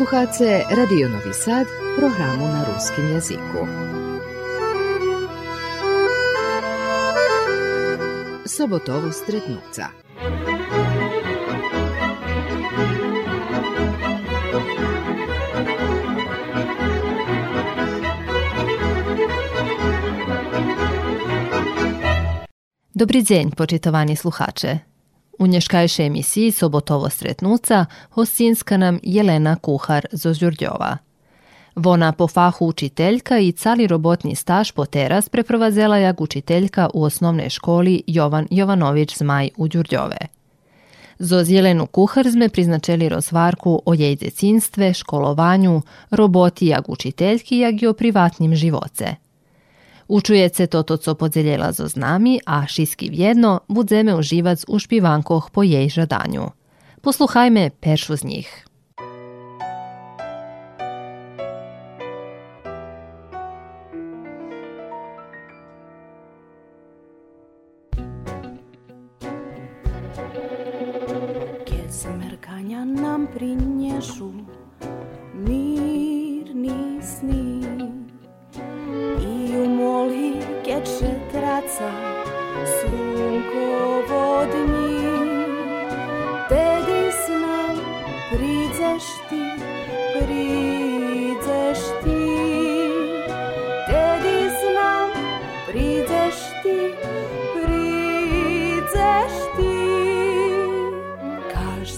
Slušate Radio Novi Sad, programu na ruskim jeziku. Sobotovo stretnuca. Dobry dzień, poczytowani słuchacze. U nješkajšej emisiji Sobotovo stretnuca hostinska nam Jelena Kuhar z Ozjurdjova. Vona po fahu učiteljka i cali robotni staž po teras preprovazela jak učiteljka u osnovnej školi Jovan Jovanović Zmaj u Đurdjove. Zoz Jelenu Kuhar sme priznačeli rozvarku o jej decinstve, školovanju, roboti jak učiteljki jak i o privatnim živoce – Učujece toto, co podzielila zo nami, a šiski vjedno budzeme uživac u špivankoh po jej žadanju. Posluchajme peršu z njih.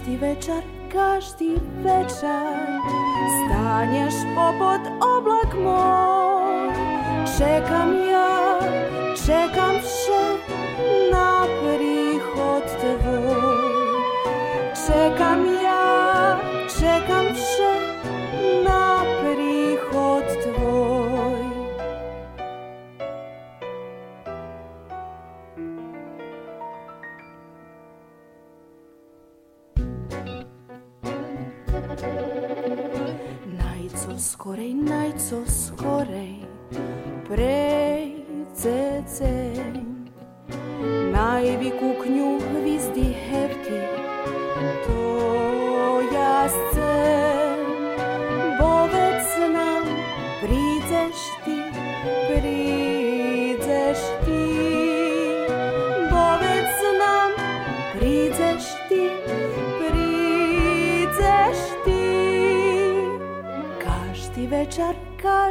Každi večer, každi večer. Stanješ popod oblak moj. Čekam ja, čekam vše for a night so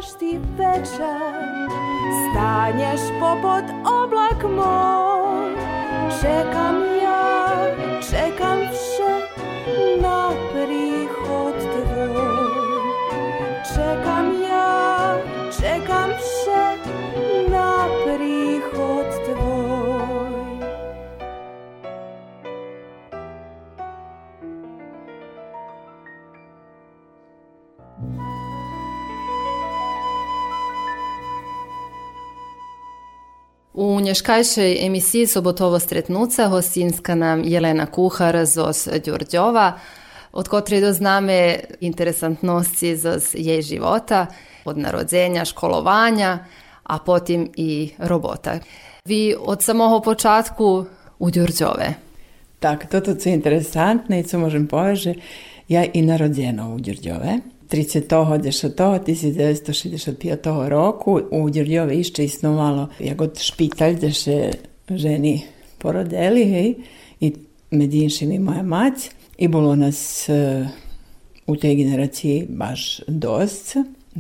každi večer Stanješ popod oblak moj Čekam U nješkajšej emisiji Sobotovo stretnuca hostinska nam Jelena Kuhar zos Đurđova, od kotre dozname interesantnosti zos jej života, od narodzenja, školovanja, a potim i robota. Vi od samого počatku u Đurđove. Так, toto це інтересантне, і це можемо повеже. Я і народжена у Дюрдьове. 30-го 1965 року у Дюрдьове іще існувало як от шпіталь, де ще жені породили, гей, і med іншими моя мать. І було нас е, у тій генерації баш досць,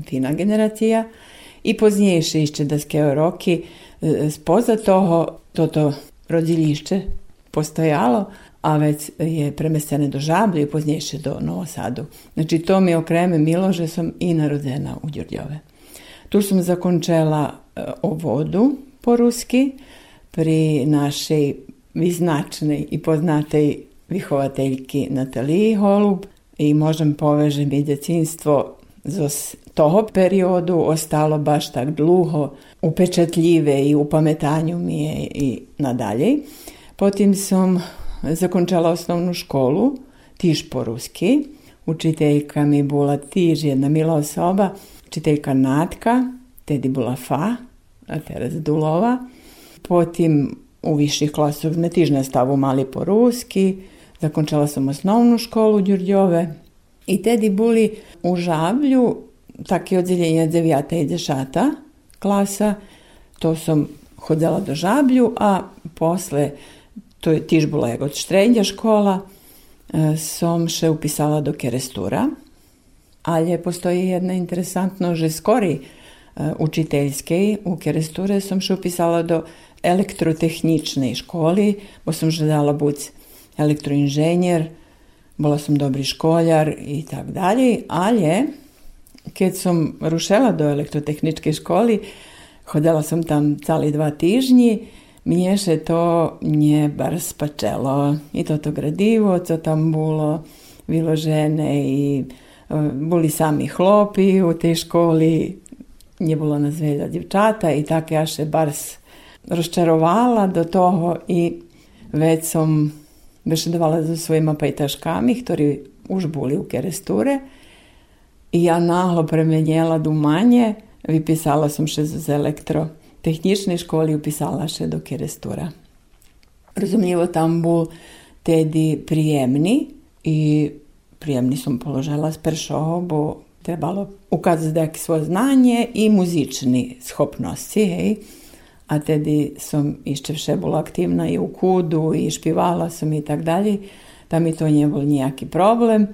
фіна генерація. І пізніше ще деякі роки е, споза того, тото родилище postojalo, a već je premestene do Žablje i poznješe do Novosadu. Znači, to mi okreme milo, že sam i narodena u Đurđove. Tu sam zakončela e, o vodu po-ruski pri našej vyznačnej i poznatej vychovateljki Nataliji Holub i možem povežem i djecinstvo z toho periodu ostalo baš tak dluho upečatljive i u pametanju mi je i nadalje. Potim sam zakončala osnovnu školu, tiž po-ruski. Učiteljka mi bila tiž jedna mila osoba, učiteljka Natka, tedi bila Fa, a teraz Dulova. Potim u viših klasov sme tiž nastavu mali po-ruski. Zakončala sam osnovnu školu Đurđove I tedi buli u žablju takie oddzielenie dziewiata i dziesiąta klasa. To som hodila do žablju, a posle, to je tiž bila od štrednja škola, e, som še upisala do Kerestura. Ali postoji jedna interesantno, že skori e, učiteljskej u Keresture som še upisala do elektrotehničnej školi, bo som željela buć elektroinženjer, bola som dobri školjar i tak dalje, ali keď som rušela do elektrotehničke školy, chodila som tam cali dva týždni, mne še to nie bar spačelo. I toto gradivo, co tam bolo vyložené i e, boli sami chlopi u tej školi, nie bolo nás veľa djevčata i tak ja še bar rozčarovala do toho i već som bešedovala so svojima pajtaškami, ktorí už boli u keresture. I ja nahlo premenjela dumanje, vypisala som še z elektrotehničnej školy, upisala še do kerestura. Razumljivo tam bol tedy prijemni i prijemni som položila z pršoho, bo trebalo ukazati neke svoje znanje i muzični hej. A tedy som ešte vše bola aktívna i u kudu i špivala som i tak dalje. Tam mi to nije bol nejaký problém.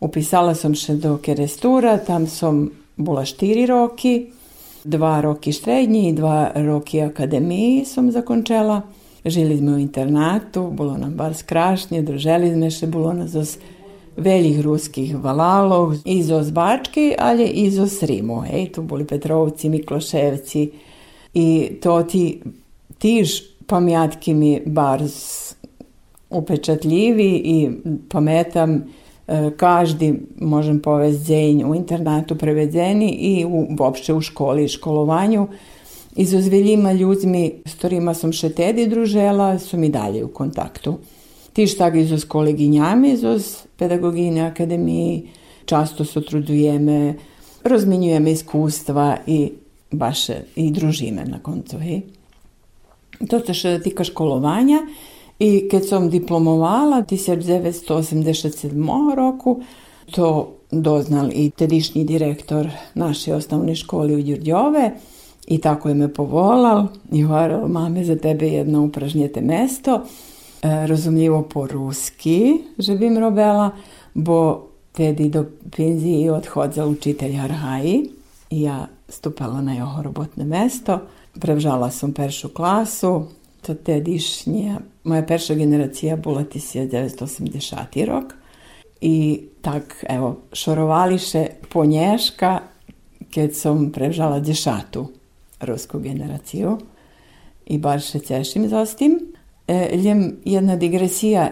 Upisala som še do Kerestura, tam som bola 4 roky, dva roky štrednji i dva roky akademiji som zakončela. Žili sme u internatu, bolo nam bar skrašnje, druželi sme še, bolo nas z velikih ruskih valalov, izo z Bački, ali izo z Rimu. Ej, tu boli Petrovci, Mikloševci i to ti, tiž pamjatki mi bar upečatljivi i pametam každi, možem povesti dzenj u internatu prevedeni i u, uopšte u školi i školovanju. I so zveljima ljudmi, s ktorima som še tedi družela, su mi dalje u kontaktu. Tiž tak i s koleginjami, z pedagogine akademiji, často sotrudujeme, rozminjujeme iskustva i baš i družime na koncu. Hej. To se še tika školovanja. I keď som diplomovala 1987 roku, to doznal i tedišnji direktor naše osnovne škole u Đurđove i tako je me povolal i govoral, mame, za tebe jedno upražnjete mesto. E, rozumljivo po ruski, že bim robila, bo tedi do penziji odhodza učitelj Arhaji i ja stupala na jeho robotne mesto. Prevžala sam peršu klasu, to tedišnje moja perša generacija bola 1980 rok i tak, evo, šorovališe ponješka keď som prevžala dešatu rusku generaciju i bar še cešim za tim. E, ljem jedna digresija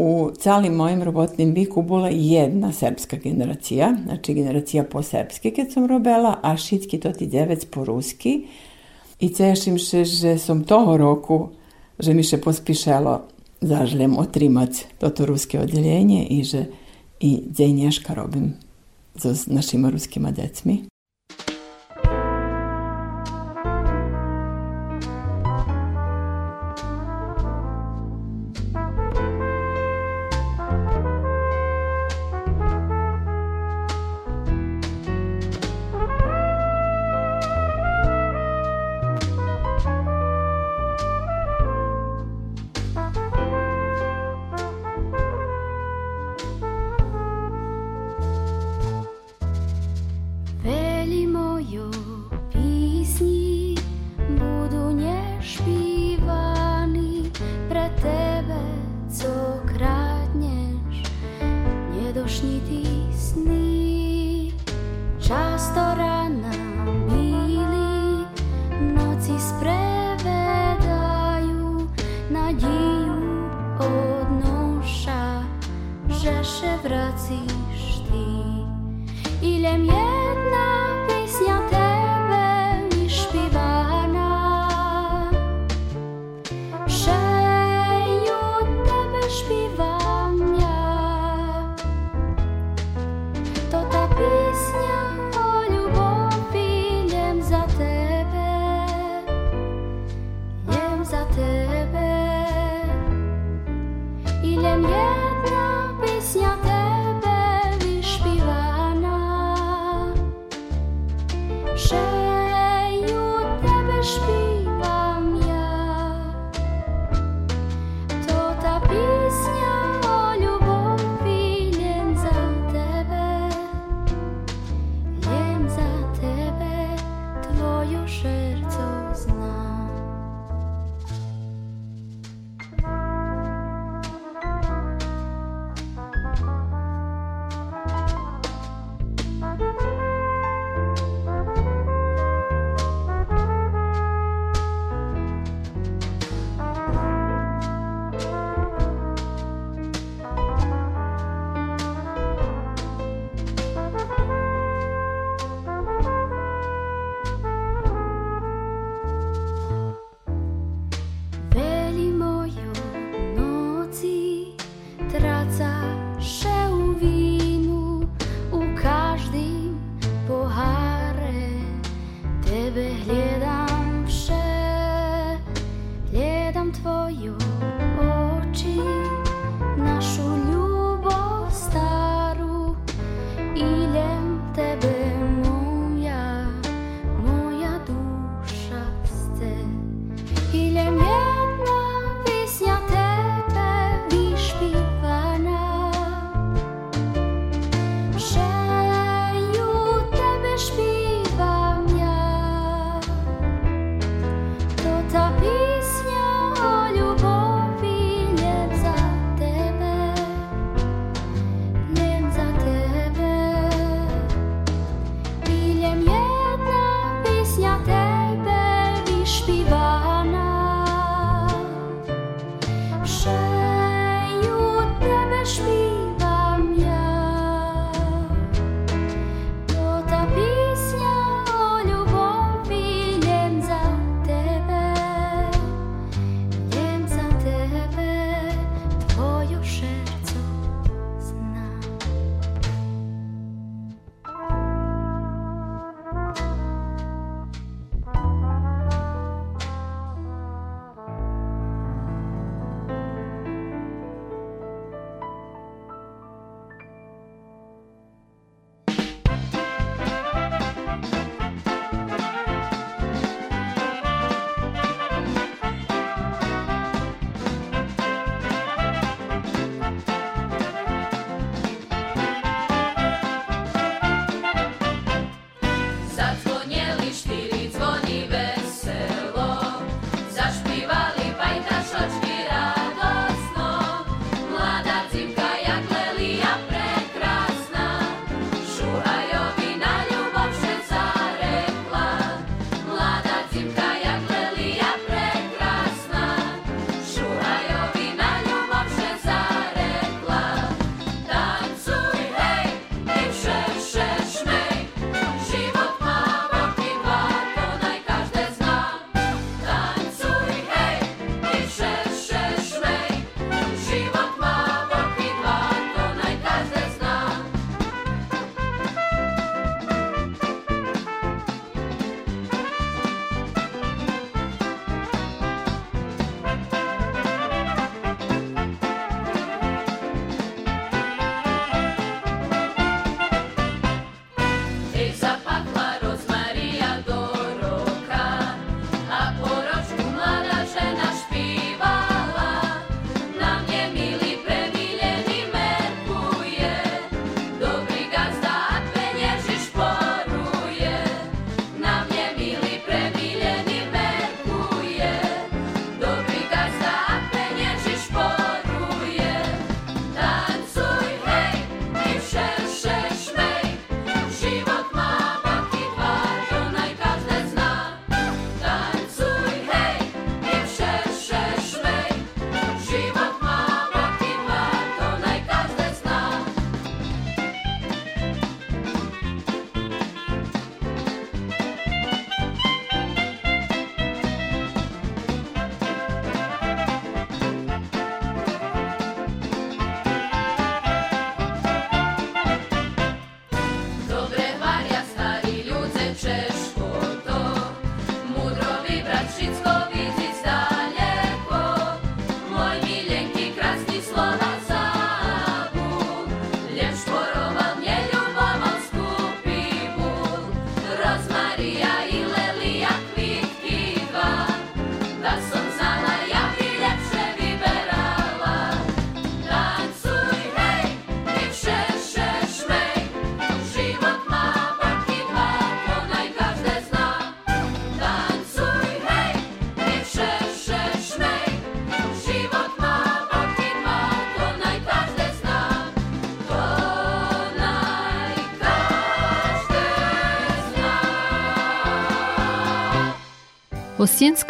u calim mojim robotnim viku bila jedna srpska generacija, znači generacija po srpski kad sam robela, a šitski to ti devec po ruski. I cešim še, že som toho roku že mi še pospišalo zažljem otrimać toto ruske odjeljenje i že i dzenješka robim z našima ruskima decmi. vášnitý sny, často rána bíli, noci sprevedajú nadію odnoša, že še vracíš ty. Или мне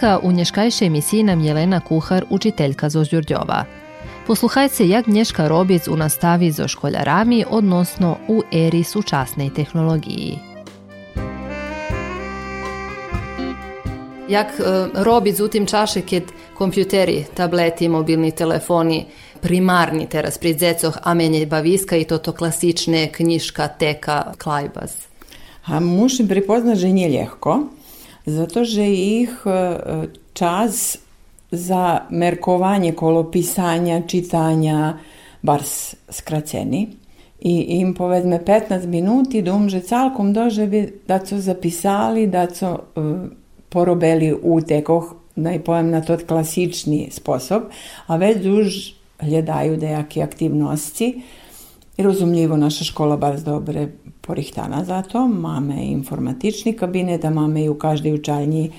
Ostinska u nješkajšej emisiji nam Jelena Kuhar, učiteljka zo Žurdjova. Posluchajte, jak Nješka robic u nastavi zo školjarami, odnosno u eri sučasnej tehnologiji. Jak e, robic u tim čaše, keď kompjuteri, tableti, mobilni telefoni primarni teraz pri dzecoch, a menje baviska i toto klasične kniška, teka, klajbaz? A musim pripoznat, že nije ljehko, zato že ih e, čas za merkovanje kolopisanja, čitanja, bar skraceni. I im povedme 15 minuti da umže calkom dožebi da so zapisali, da so uh, porobeli utekoh, naj povem na tot klasični sposob, a več už gledajú dejaké aktivnosti. Rozumljivo, naša škola baš dobre porihtana za to. Máme informatični kabinet, a máme i u každej učalni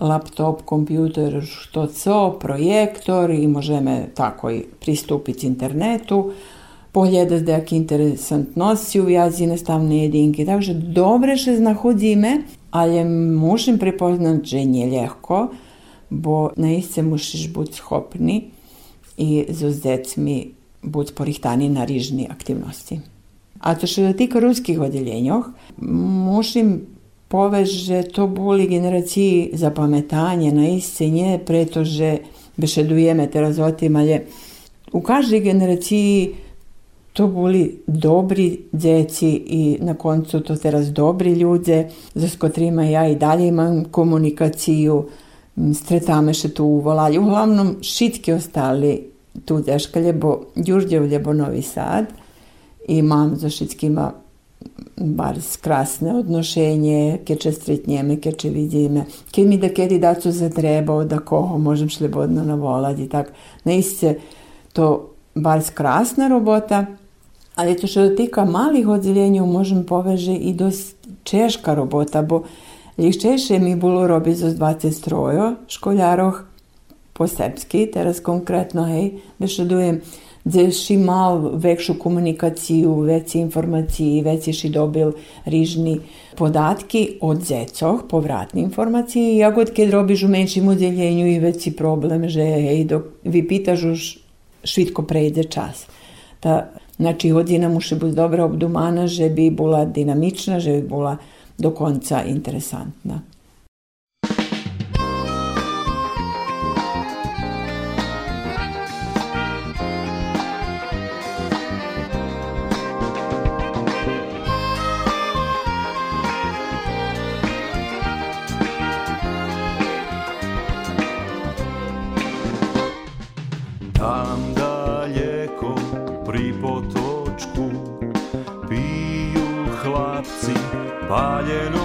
laptop, kompjuter, što co, projektor i možeme tako i pristupiti internetu, pogledati dejaki interesantnosti u jazi nastavne jedinke. Takže dobre še znahodzime, ale musim prepoznat, že nie ľahko, bo naiste musisz być schopni i z decmi być porihtani na rižni aktivnosti. A to što tika ruskih odjeljenjoh, musim poveže to boli generaciji zapametanje na iscenje, pretože bešedujeme teraz o tim, ale u každej generaciji to boli dobri djeci i na koncu to teraz dobri ljude, za s kotrima ja i dalje imam komunikaciju, stretame še tu volali. Uglavnom, šitki ostali tu deškalje, bo Đurđevlje, bo Novi Sad i mam za šitkima bar skrasne odnošenje, keď če stretnjeme, keď če vidíme, keď mi da kedy dacu zatrebao, da koho možem šlebodno navolati, tak. Naiste to bar skrasna robota, ali to što dotika malih odzeljenja možem poveže i dost češka robota, bo liščejše mi bilo robi za 20 strojo školjaroh po srpski, teraz konkretno, hej, bešedujem, gdje mal vekšu komunikaciju, veci informaciji, veci si dobil rižni podatki od zecoh, povratni informaciji, jak od keď robiš u menším udjeljenju i veci problem, že hej, dok vi pitaš už švitko prejde čas. Ta, znači, hodina muši biti dobra obdumana, že bi bila dinamična, že bi bila do konca interesantna. Italien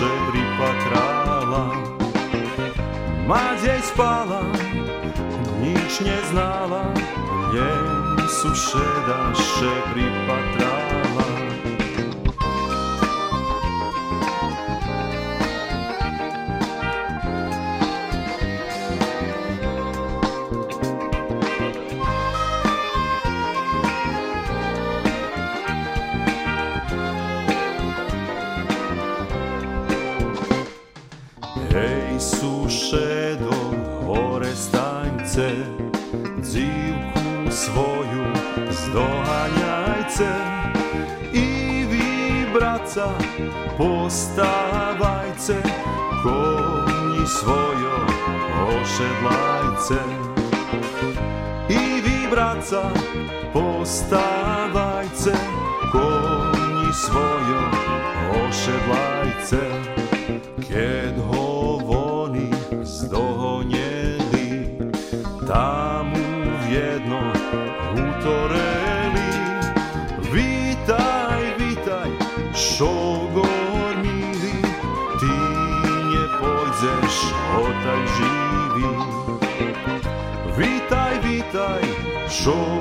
sušeda še pripatrala. Mać jej spala, nič nie znala, njen sušeda še pripatrala. Zdohanjajce. I vi, braca, postavajce, konji svojo ošedlajce. braca, postavajce, konji svojo ošedlajce, ked hovoni solo.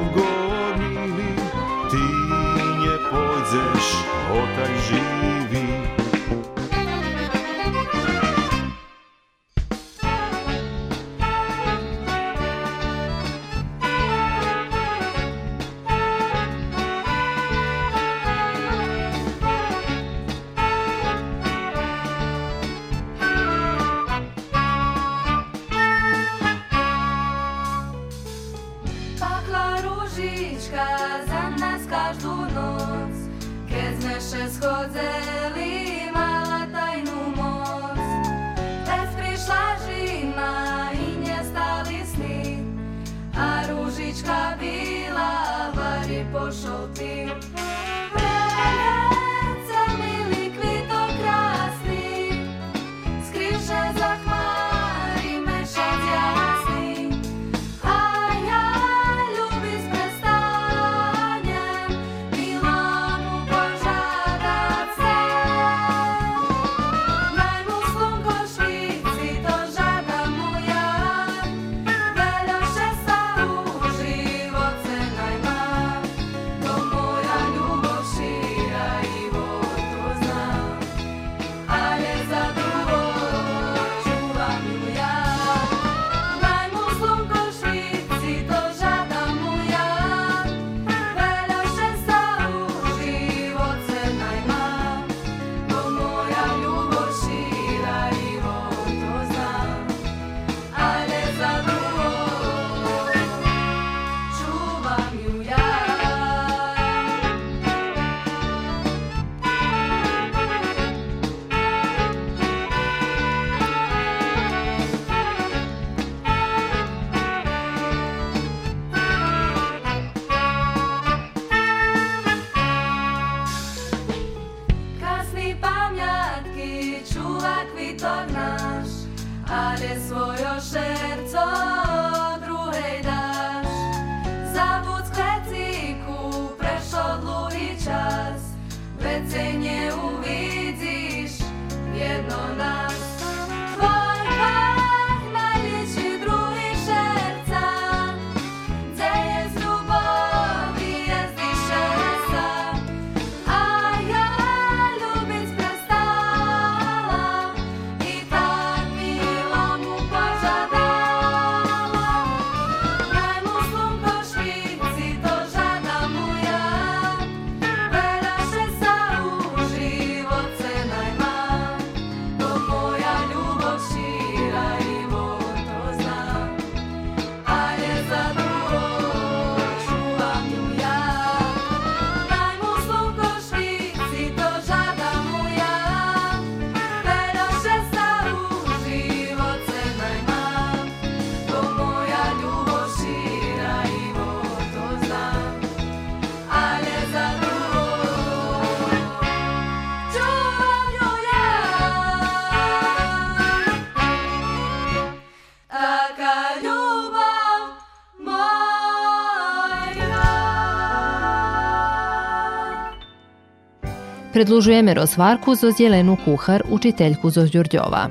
Predlužujeme rozvarku zo Jelenu Kuhar, učiteljku zo Đurđova.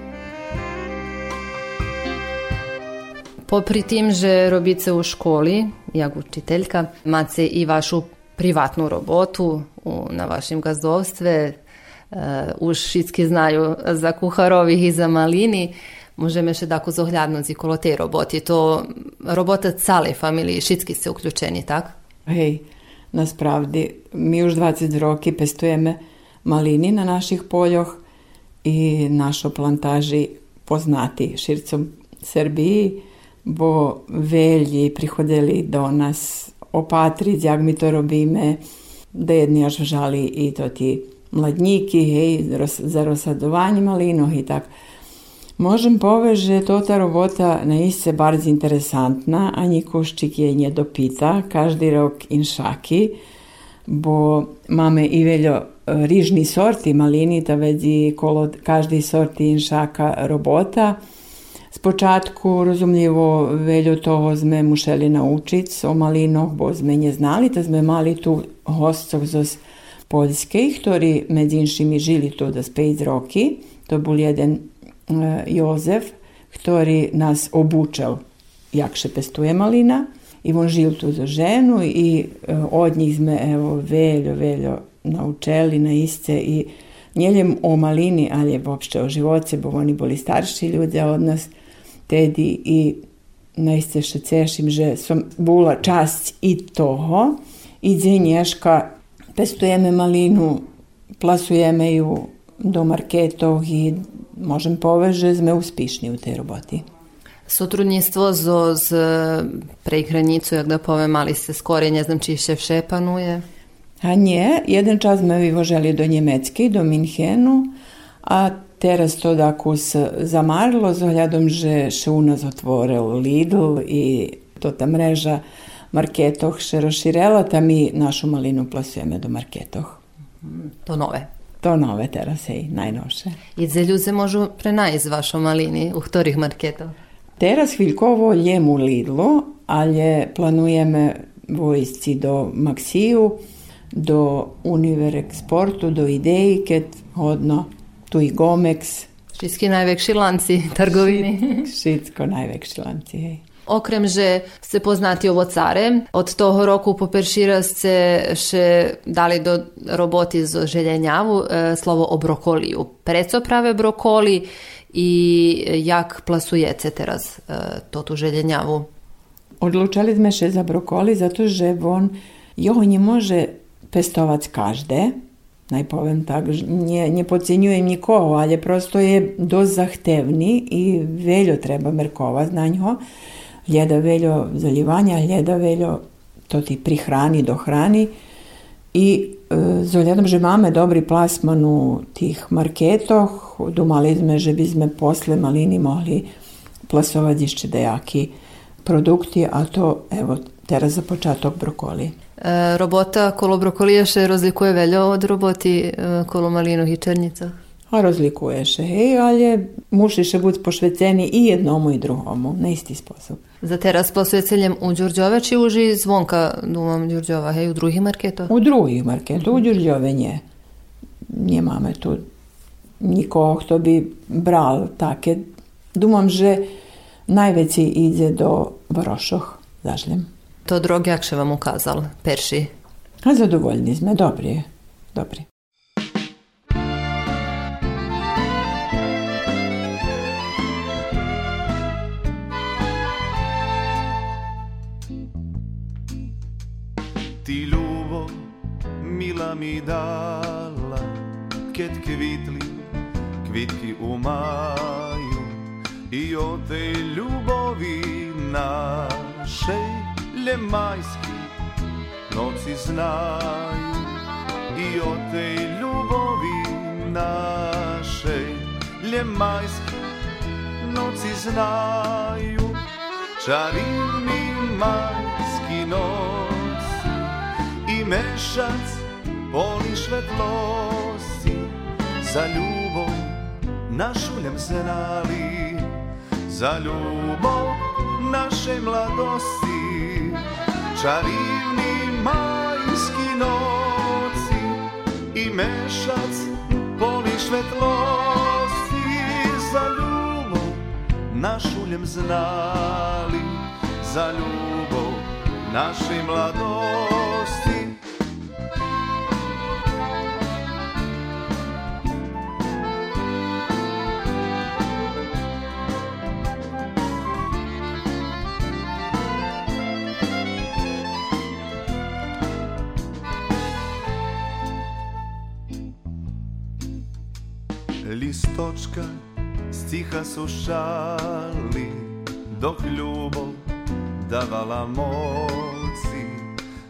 Popri tim, že robice u školi, jak učiteljka, macie i vašu privatnu robotu u, na vašim gazdovstve, uh, už všetky znaju za kuharovih i za malini, Możemy ще таку зогляднути коло tej роботи. То робота цілої фамілії, všetky ste uključeni, tak? Hej, naspravdi, mi už 20 roki pestujeme malini na naših poljoh i našo plantaži poznati šircom Srbiji, bo velji prihodili do nas opatriť, jak mi to robíme, da jedni až žali i to ti mladníky, hej, za rozsadovanie malinoh i tak. Можем повеже тота робота наисце барз интересантна, а нікошчик je nje допита, кажди рок іншаки, бо маме і велjo ріжні сорти малини, та веді коло каждій сорти іншака робота. Спочатку, розумлjivo, велjo toho sme mušeli naučiť o malinoch, bo sme nje znali, ta sme mali tu hostcov z Poljske, ktorí medzi inšimi žili tu da 5 roki. To bol jeden e, Jozef, ktorý nás obučal, jak še pestuje malina. I on žil tu za ženu i e, od njih sme evo veljo, veljo naučeli na isce i njeljem o malini, ali je uopšte o živoce, bo oni boli starši ljudi od nas, tedi i naiste še cešim, že som bula časť i toho. I dzenješka pestujeme malinu, plasujeme ju do marketov i možem poveže, sme uspišni u tej roboti. Zo z prej hranicu, jak da ali ste skore, ne znam, či še vše panuje? A nie, jeden čas sme vyvoželi do Njemecki, do Minhenu, a teraz to tako se zamarilo z ohľadom, že še u nas otvoril Lidl i to ta mreža marketoh še rozširela, ta mi našu malinu plasujeme do marketoh. To nove. To nove teraz, hej, najnovše. I dze ljuze možu prenajz vašo malini, u ktorých marketov? Teraz chvíľkovo jem u Lidlu, ale planujeme vojsci do Maxiju, do Univer Exportu, do Ideji, keď hodno, tu i Gomex, Všetky najväkší lanci trgoviny. všetko najväkší lanci, hej. Okrem, že ste poznati ovocare, od toho roku po perši raz ste še dali do roboti z željenjavu e, slovo o brokoliju. Preco prave brokoli i jak plasujete teraz e, to tu željenjavu? Odlučali sme še za brokoli, zato že on, jeho nie može pestovať každé, naj povem tak, nie, nie podcienjujem nikoho, ale prosto je dosť zahtevný i veľo treba merkovať na ňo. Ljeda veľo zaljivanja, ljeda veľo to ti prihrani, dohrani. I e, z ohľadom, že máme dobrý plasman u tých marketoch, dumali sme, že by sme posle malini mohli plasovať ešte dejaki produkti, a to evo teraz za počatok brokoli. E, robota kolo brokolija še razlikuje veljo od roboti e, kolo malinog i černica? A rozlikuje še, hej, ale muši še biti pošveceni i jednomu i drugomu, na isti sposob. Za teraz plasuje celjem u Đurđove, či uži zvonka dumam Đurđova, hej, u drugih marketov? U drugih marketu, u Đurđove nje. Nie mamy tu nikogo kto bi bral takie. Dumam, že najveći ide do Vorošoh, zažljem. To drog jak še vam ukazal, perši? A zadovoljni sme, dobri je, dobri. Ti ljubo mila mi dala Ket kvitli kvitki u maju I o tej ljubovi našej Ljemajski noci znaju I o tej ljubovi našej. Ljemajski noci znaju Čarivni majski noci I mešac poli svetlosti Za ljubov našu ljem znali Za ljubov naše mladosti Čarivni majski noci I mešac poli svetlosti Za ljubov našu ljem znali Za ljubov naše mladosti Listočka stiha su šali Dok ljubov davala moci.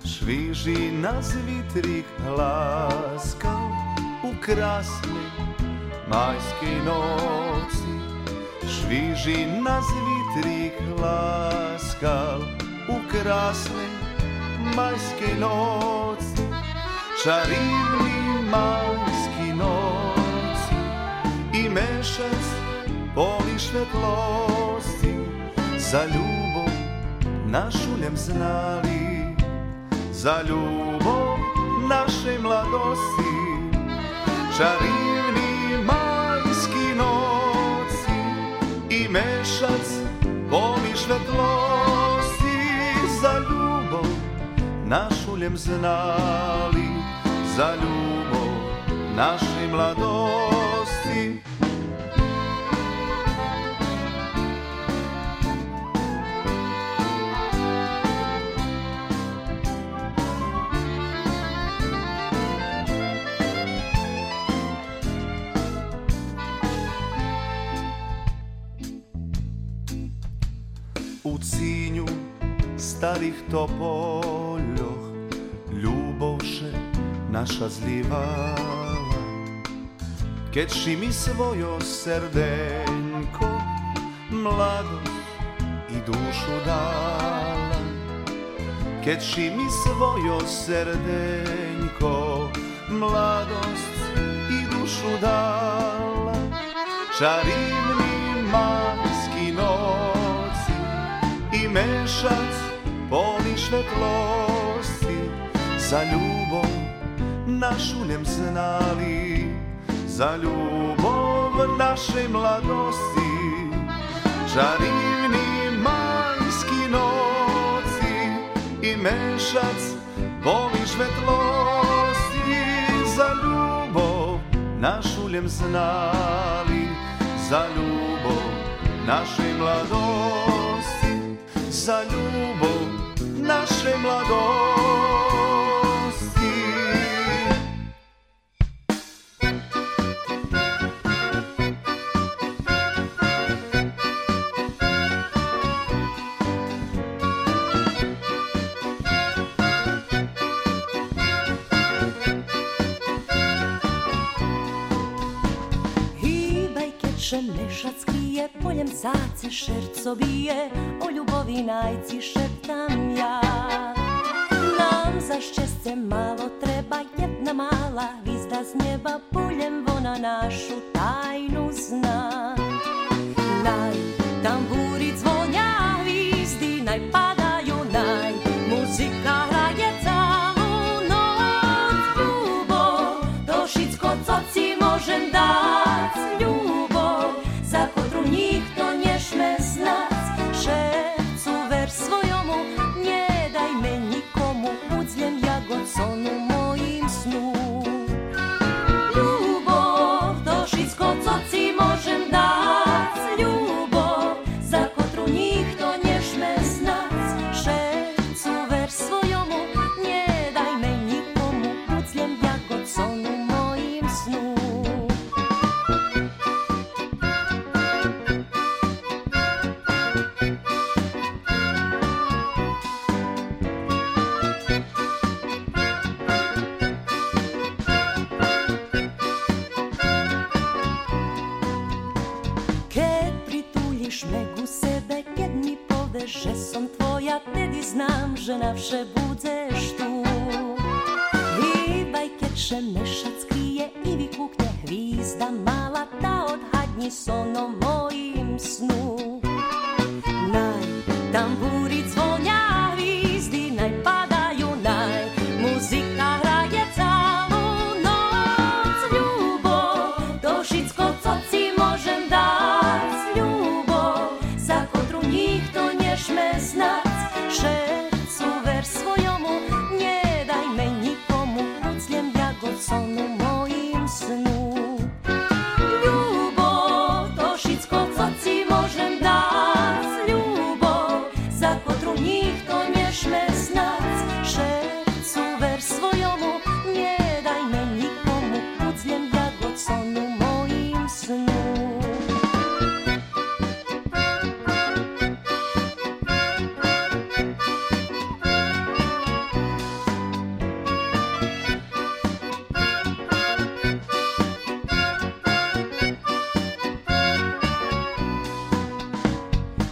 Šviži nas vitrih laskav U krasne majske noci. Šviži nas vitrih laskal u krasne majske noci, čarivni majski noci i mešac poli svetlosti za ljubov našu ljem znali, za ljubov naše mladosti, čarivni majski noci i mešac poli svetlosti za ljubav našu ljem znali, za ljubav naše mladosti. Starih topoljoh Ljubovše naša zlivala. Keči mi svojo serdenko Mladost i dušu dala. Keči mi svojo serdenko Mladost i dušu dala. Čarivni majski noci i mešac poli svetlosti za ljubav našu nem znali za ljubav naše mladosti. Čarivni majski noci i mešac poli svetlosti za ljubav našu ljem znali za ljubav naše mladosti. Za ljubav naše mladosti zace šerco bije o ljubovi najci šeptam ja. Nam za šćesce malo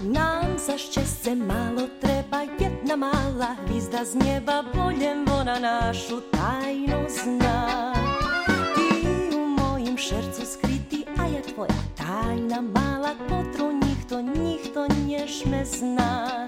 Nám za šťastie málo treba, jedna malá hvízda z neba, voľem ona našu tajnu zná. Ty u mojim šercu skrytý, a ja tvoja tajna mala, potru nikto, nikto než me zná.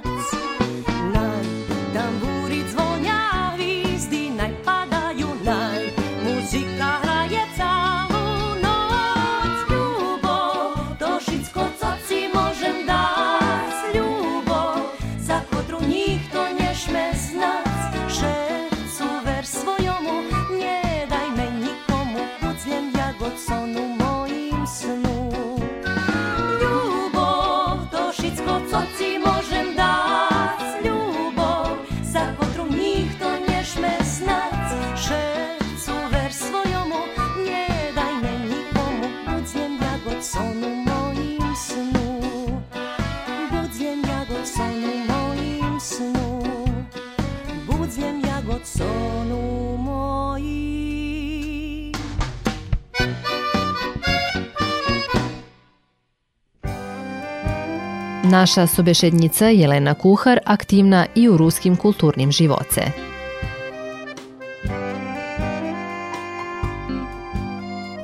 Naša sobešednica Jelena Kuhar aktivna i u ruskim kulturnim živoce.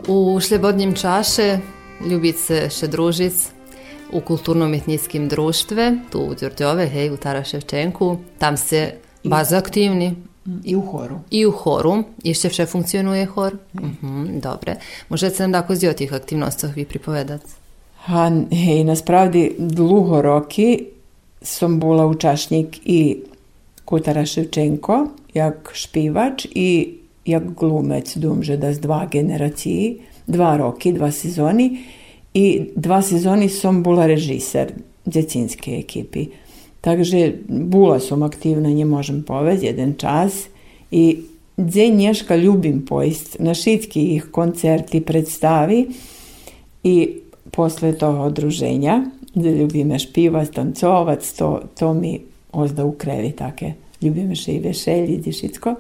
U šljebodnjim čaše ljubit se še družic u kulturno-umjetnickim društve, tu u Đorđove, hej, u Tara Ševčenku. Tam se baš aktivni I u horu. i u horu. Jeszcze ще funkcionuje hor? Mhm, dobre. Можете нам тако з тих активностях ви приповедати? A, hej, naspravdi dlugo roki som bola učašnik i Kutara Ševčenko, jak špivač i jak glumec dumže da z dva generaciji, dva roki, dva sezoni i dva sezoni som bola režiser djecinske ekipi. Takže bula som aktivna, nje možem povez, jedan čas i dze nješka ljubim pojst, na šitki ih koncerti predstavi i posle toho odruženja, gde ljubime špivac, tancovac, to, to mi ozda u krevi take. Ljubime še i vešelji, dišicko.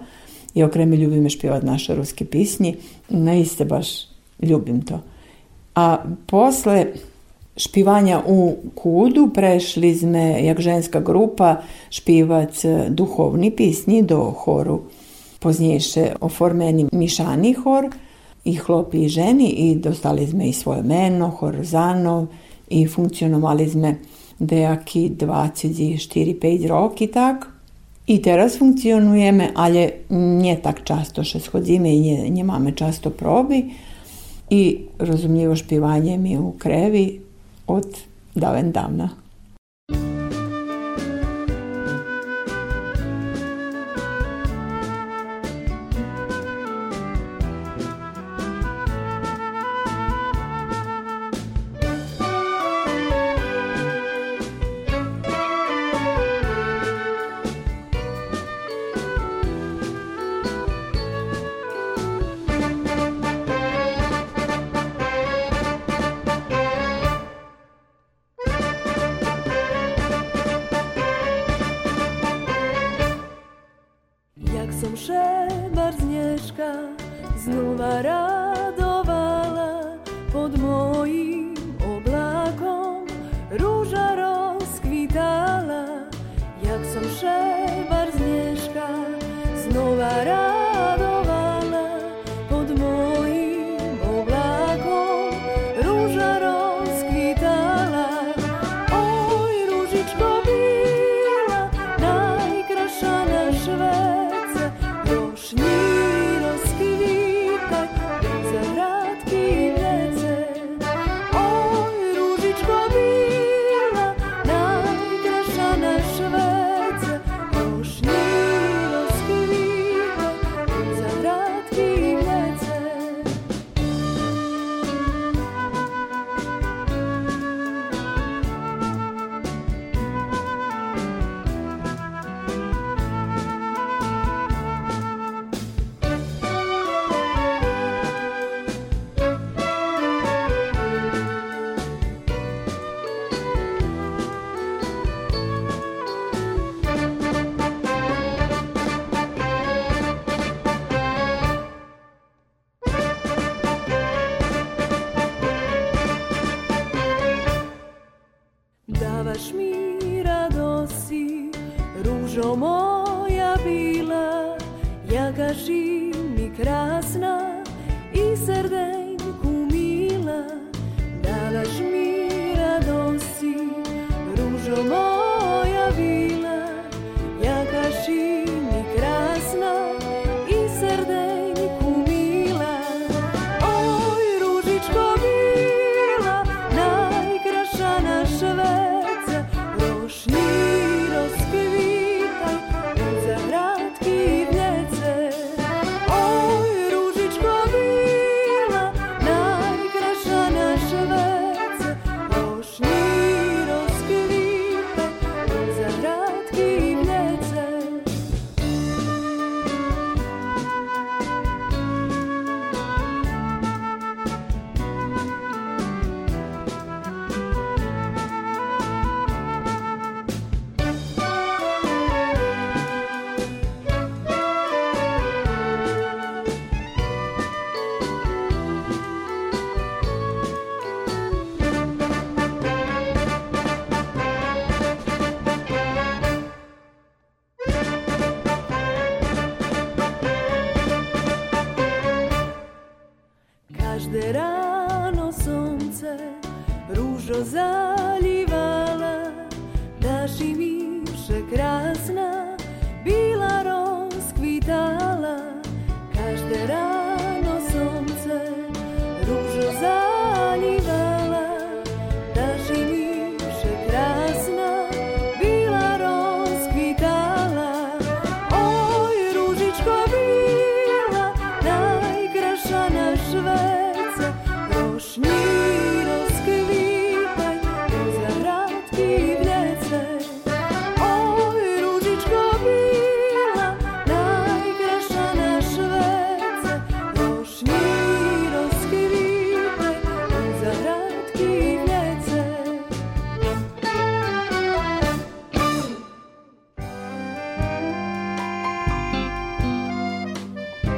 I okreme ljubime špivat naše ruske pisnji. Naiste baš ljubim to. A posle špivanja u Kudu prešli sme, jak ženska grupa, špivac e, duhovni pisnji do horu. Poznijše oformeni mišani hor i chlopi i ženi i dostali sme i svoje meno, Horzanov i funkcionovali sme dejaki 24-5 roki tak. I teraz funkcionujeme, ale nie tak často še schodzimy i nie, nie mamy často probi. I rozumljivo špivanje mi u krevi od daven davna. Znova radovala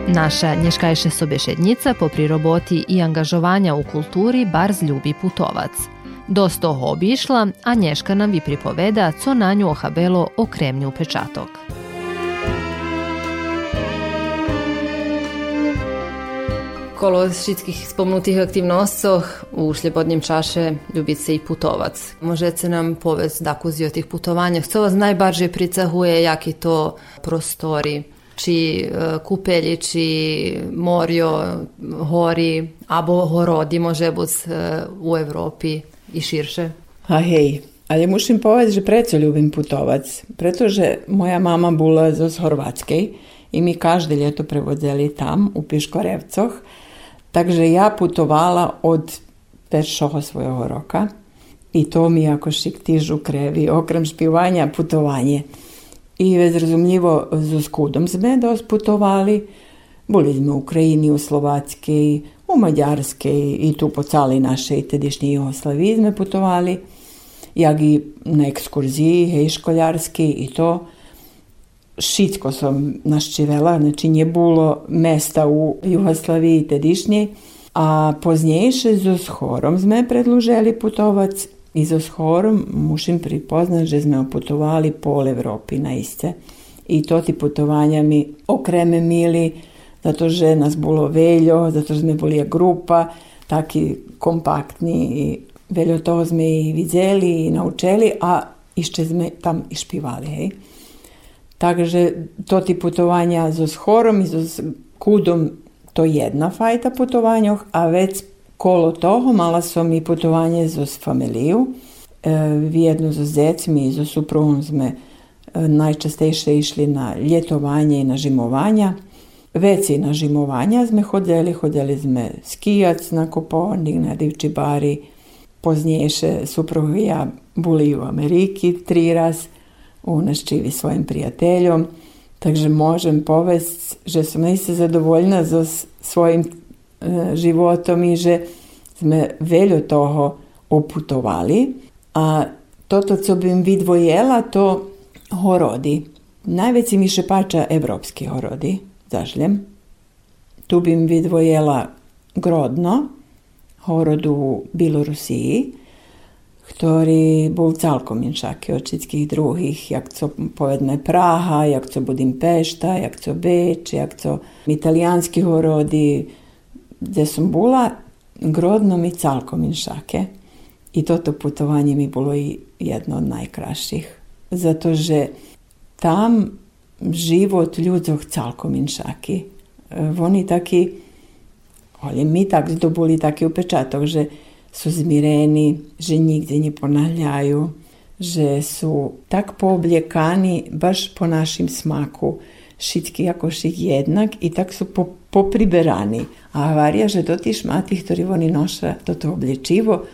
Naša nješkajše sobešednica popri roboti i angažovanja u kulturi bar zljubi putovac. Dosto ho obišla, a Nješka nam vi pripoveda, co na nju ohabelo okremnju pečatok. Kolo všetkých spomnutých aktivnostoch u šljepodnjem čaše ljubit se i putovac. Možete nam povest dakuzi o tih putovanja. Co vas najbarže pricahuje, jaki to prostori? Či e, kupelji, či morjo, hori, abo horodi može bus e, u Evropi i širše? A hej, ali musim povedati, že preco ljubim putovac. Pretože moja mama bula z Horvatskej i mi každe ljeto prevodzeli tam, u Piškorevcoh. Takže ja putovala od peršoho svojho roka i to mi ako šik tižu krevi, okrem špivanja, putovanje. I bezrazumljivo z skudom sme dost putovali. Boli sme u Ukrajini, u Slovackej, u Mađarskej i tu po cali naše i tedišnje Jugoslaviji sme putovali. Jak i na ekskurziji, hej, školjarski i to. Šitko sam naščivela, znači nije bilo mesta u Jugoslaviji tedišnje, a poznjejše z horom sme predluželi putovac i z horom mušim pripoznat, že sme putovali pol Evropi na isce. I to ti putovanja mi okreme mili, zato že nas bilo veljo, zato že sme boli grupa, taki kompaktni i veljo toho sme i vidzeli i naučeli, a išće sme tam i špivali, hej. Takže to ti putovanja z horom i z kudom to jedna fajta putovanjoh, a već kolo toho mala som i putovanje z familiju. E, z zecmi i z suprugom sme e, najčastejše išli na ljetovanje i na žimovanja. Već i na žimovanja sme hodili, hodili sme skijac na Kopovnik, na Divči bari. Poznješe suprug i ja buli u Ameriki tri raz, u naščivi svojim prijateljom. Takže možem povest, že som nejse zadovoljna s- svojim e, životom i že sme veľo toho oputovali. A toto, co bym vidvojela, to horodi. Najveći mi šepača evropski horodi, zažljem. Tu bym vidvojela Grodno, horod u Bilorusiji, ktorý bol celkom inšaký od všetkých druhých, jak co povedme Praha, jak co Budimpešta, jak co Beč, jak co italijanski horodi, gde som bola, grodno mi celkom inšake. I toto putovanje mi bilo i jedno od najkraših. Zato že tam život ľudzoch celkom inšaki. Oni taki, ali mi tak zdobuli taki upečatok, že su zmireni, že nigdje ne ponavljaju, že su tak poobljekani baš po našim smaku, šitki jakoših jednak i tak su po, popriberani. A avarija, že to ti šmati, ktorí oni noša toto oblječivo,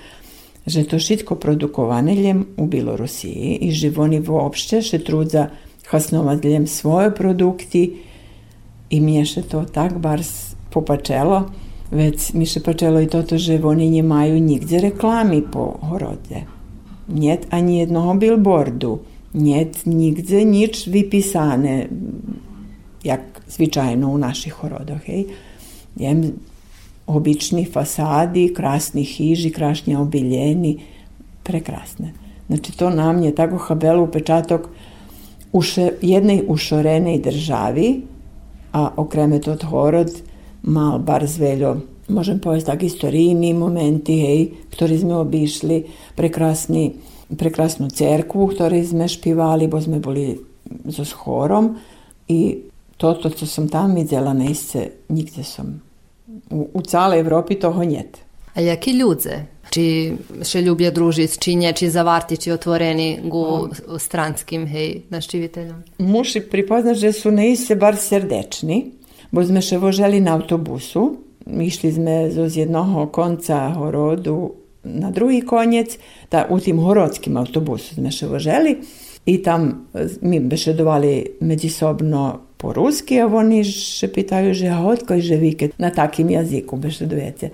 že to šitko produkovaneljem u Bilorusiji i že oni uopšte še trudza hasnovateljem svoje produkti i miješe to tak bar popačelo, već mi še počelo i toto, že oni nie majú nigdje reklami po horode. Niet ani jednoho billboardu, niet nigdje nič vypísané, jak zvyčajno u naših horodoch. Hej. Jem obični fasadi, krasni hiži, krasnje obiljeni, prekrasne. Znači to nam je tako habelo upečatok u še, jednej ušorenej državi, a okreme tot horod, mal bar zveljo, možem povesti tak istorijni momenti, hej, ktorí sme obišli, prekrasni, prekrasnu cerkvu, ktorí sme špivali, bo sme boli so schorom i toto, co som tam vidjela, neisce, nigde som. U, u całej Evropi toho njet. A jaki ľudze? Či še ljubje družiti, či nie, či zavarti, či otvoreni gu stranskim, hej, naščiviteljom? Muši pripoznat, že su neisce bar serdečni, bo sme še voželi na autobusu, išli sme z jednoho konca horodu na drugi konjec, da u tim horodskim autobusu sme še voželi i tam mi bešedovali međusobno po ruski, a oni še pitaju, že a odkoj že vike na takim jaziku bešedujete.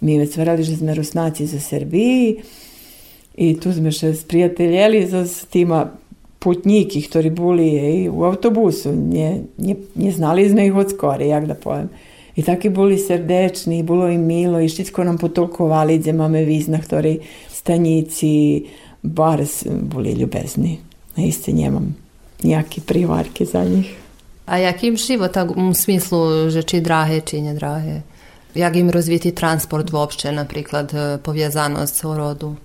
Mi već stvarali, že sme rusnaci za Srbiji i tu sme še sprijateljeli za s tima putniki, ktorí boli hej, u autobusu, nie, nie, neznali sme ich od skore, jak da povem. I taki boli srdečni, bolo im milo i všetko nám potolkovali, kde máme víz na ktorej bar boli ljubezni. Naiste nemam nijaki privarke za njih. A jak im život u smislu, že či drahe, či ne drahe? Jak im rozviti transport uopšte, napriklad povjezanost u rodu?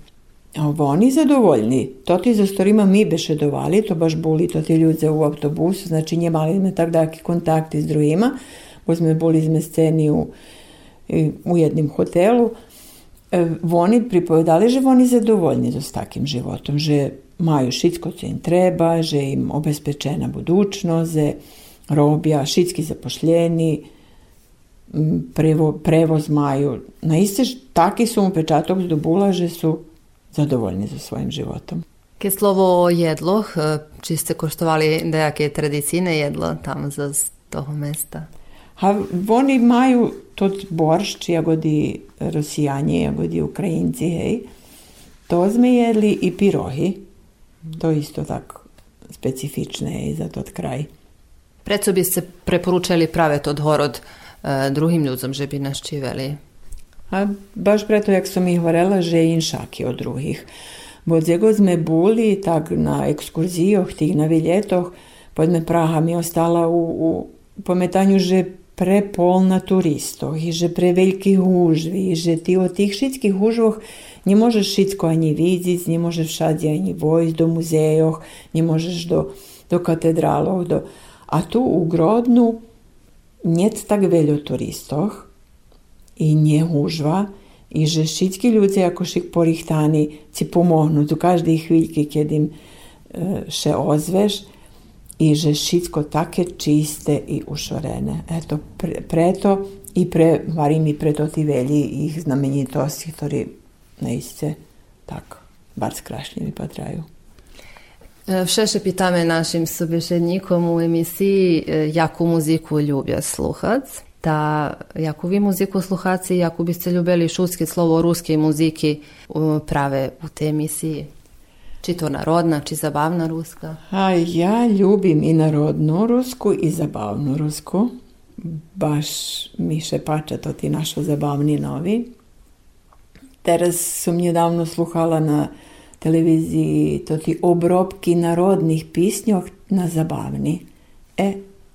A oni zadovoljni. To ti za storima mi bešedovali, to baš boli to ti ljudze u autobusu, znači njemali sme tak daki kontakti s drugima, bo sme boli sme sceni u, u jednim hotelu. E, oni pripovedali, že oni zadovoljni s takim životom, že maju šitsko co im treba, že im obezpečena budućnost, že robija, šitski zapošljeni, prevo, prevoz maju. Na iste taki su mu pečatok zdobula, že su zadovoljni za svojim životom. Ke slovo o jedloh, či ste koštovali nejaké tradicijne jedlo tam z toho mesta? A oni maju tot boršč, jagodi Rusijanje, jagodi Ukrajinci, hej. To sme jedli i pirohi. To isto tak specifične je za tot kraj. Preco bi se preporučali praviti odhorod e, drugim ljudom, že bi naščivali? A baš preto, jak sam i hvarela, že in šaki od drugih. Bod zjegod me buli, tak na ekskurzijoh, tih na viljetoh, pod Praha mi ostala u, u pometanju, že prepolna turistov i že preveliki gužvi i že ti od tih šitskih gužvoh ne možeš šitsko ani vidjeti, ne možeš šadje ani vojs do muzejoh, ne možeš do, do katedraloh, do... a tu u Grodnu niet tak veľa turistov i nie hužva i že šitski ľudia ako šik porihtani ci pomohnu do každej chvíľky, keď im e, še ozveš i že šitsko take čiste i ušorene. Eto, pre, preto i pre, varim i preto ti velji ih znamenitosti, ktorí naiste tak bar skrašnje vypatrajú. Vše še pitame našim sobešednikom u emisiji jaku muziku ljubja sluhac. Ta jaku vi muziku sluhaci, jaku biste ljubeli šutski slovo ruske muziki prave u te emisiji? Či to narodna, či zabavna ruska? A ja ljubim i narodnu rusku i zabavnu rusku. Baš mi še pače to ti našo zabavni novi. Teraz som nedávno sluchala na televiziji to ti obrobki narodnih pisnjov na zabavni. E,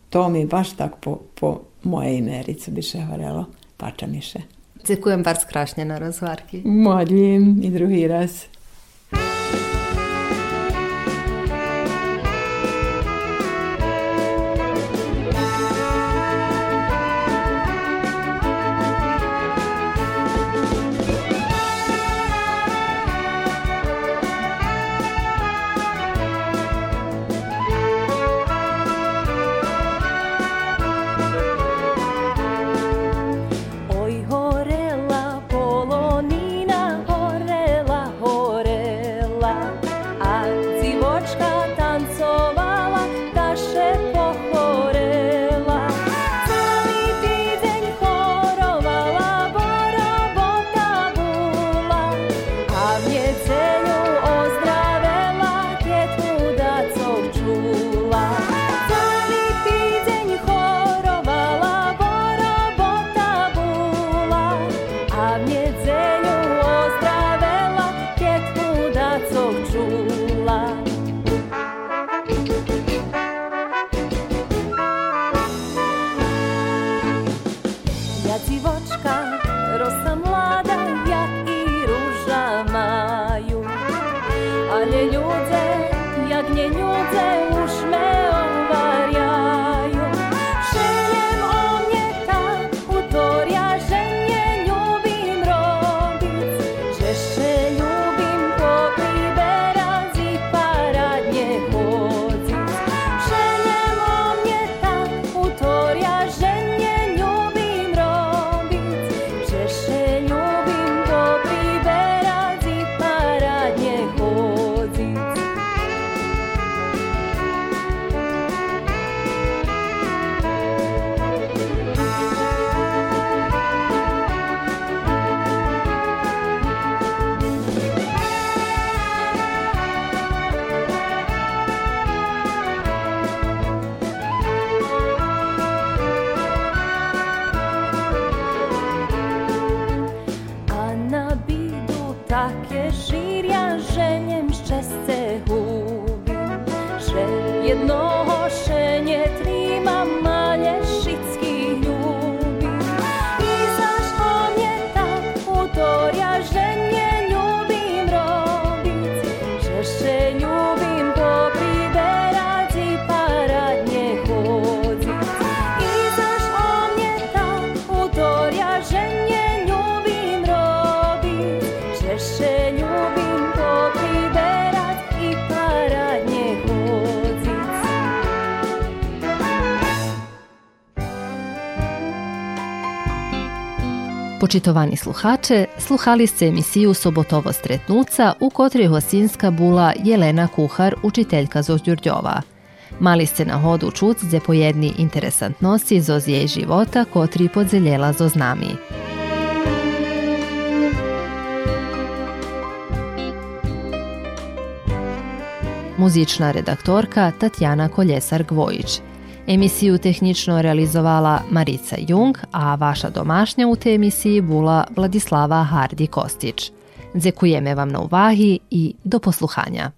to mi baš tak po, po moje imericu bi še horelo, pača mi še. Dziękuję bardzo kraśnie na rozwarki. Młodym i drugi raz. Počitovani sluhače, sluhali ste emisiju Sobotovo stretnuca u kotri Hosinska bula Jelena Kuhar, učiteljka Zozdjurdjova. Mali ste na hodu čut ze po jedni interesantnosti zozije života kotri podzeljela zo znami. Muzična redaktorka Tatjana Koljesar-Gvojić. Emisiju tehnično realizovala Marica Jung, a vaša domašnja u te emisiji bula Vladislava Hardi Kostić. Zekujeme vam na uvahi i do posluhanja.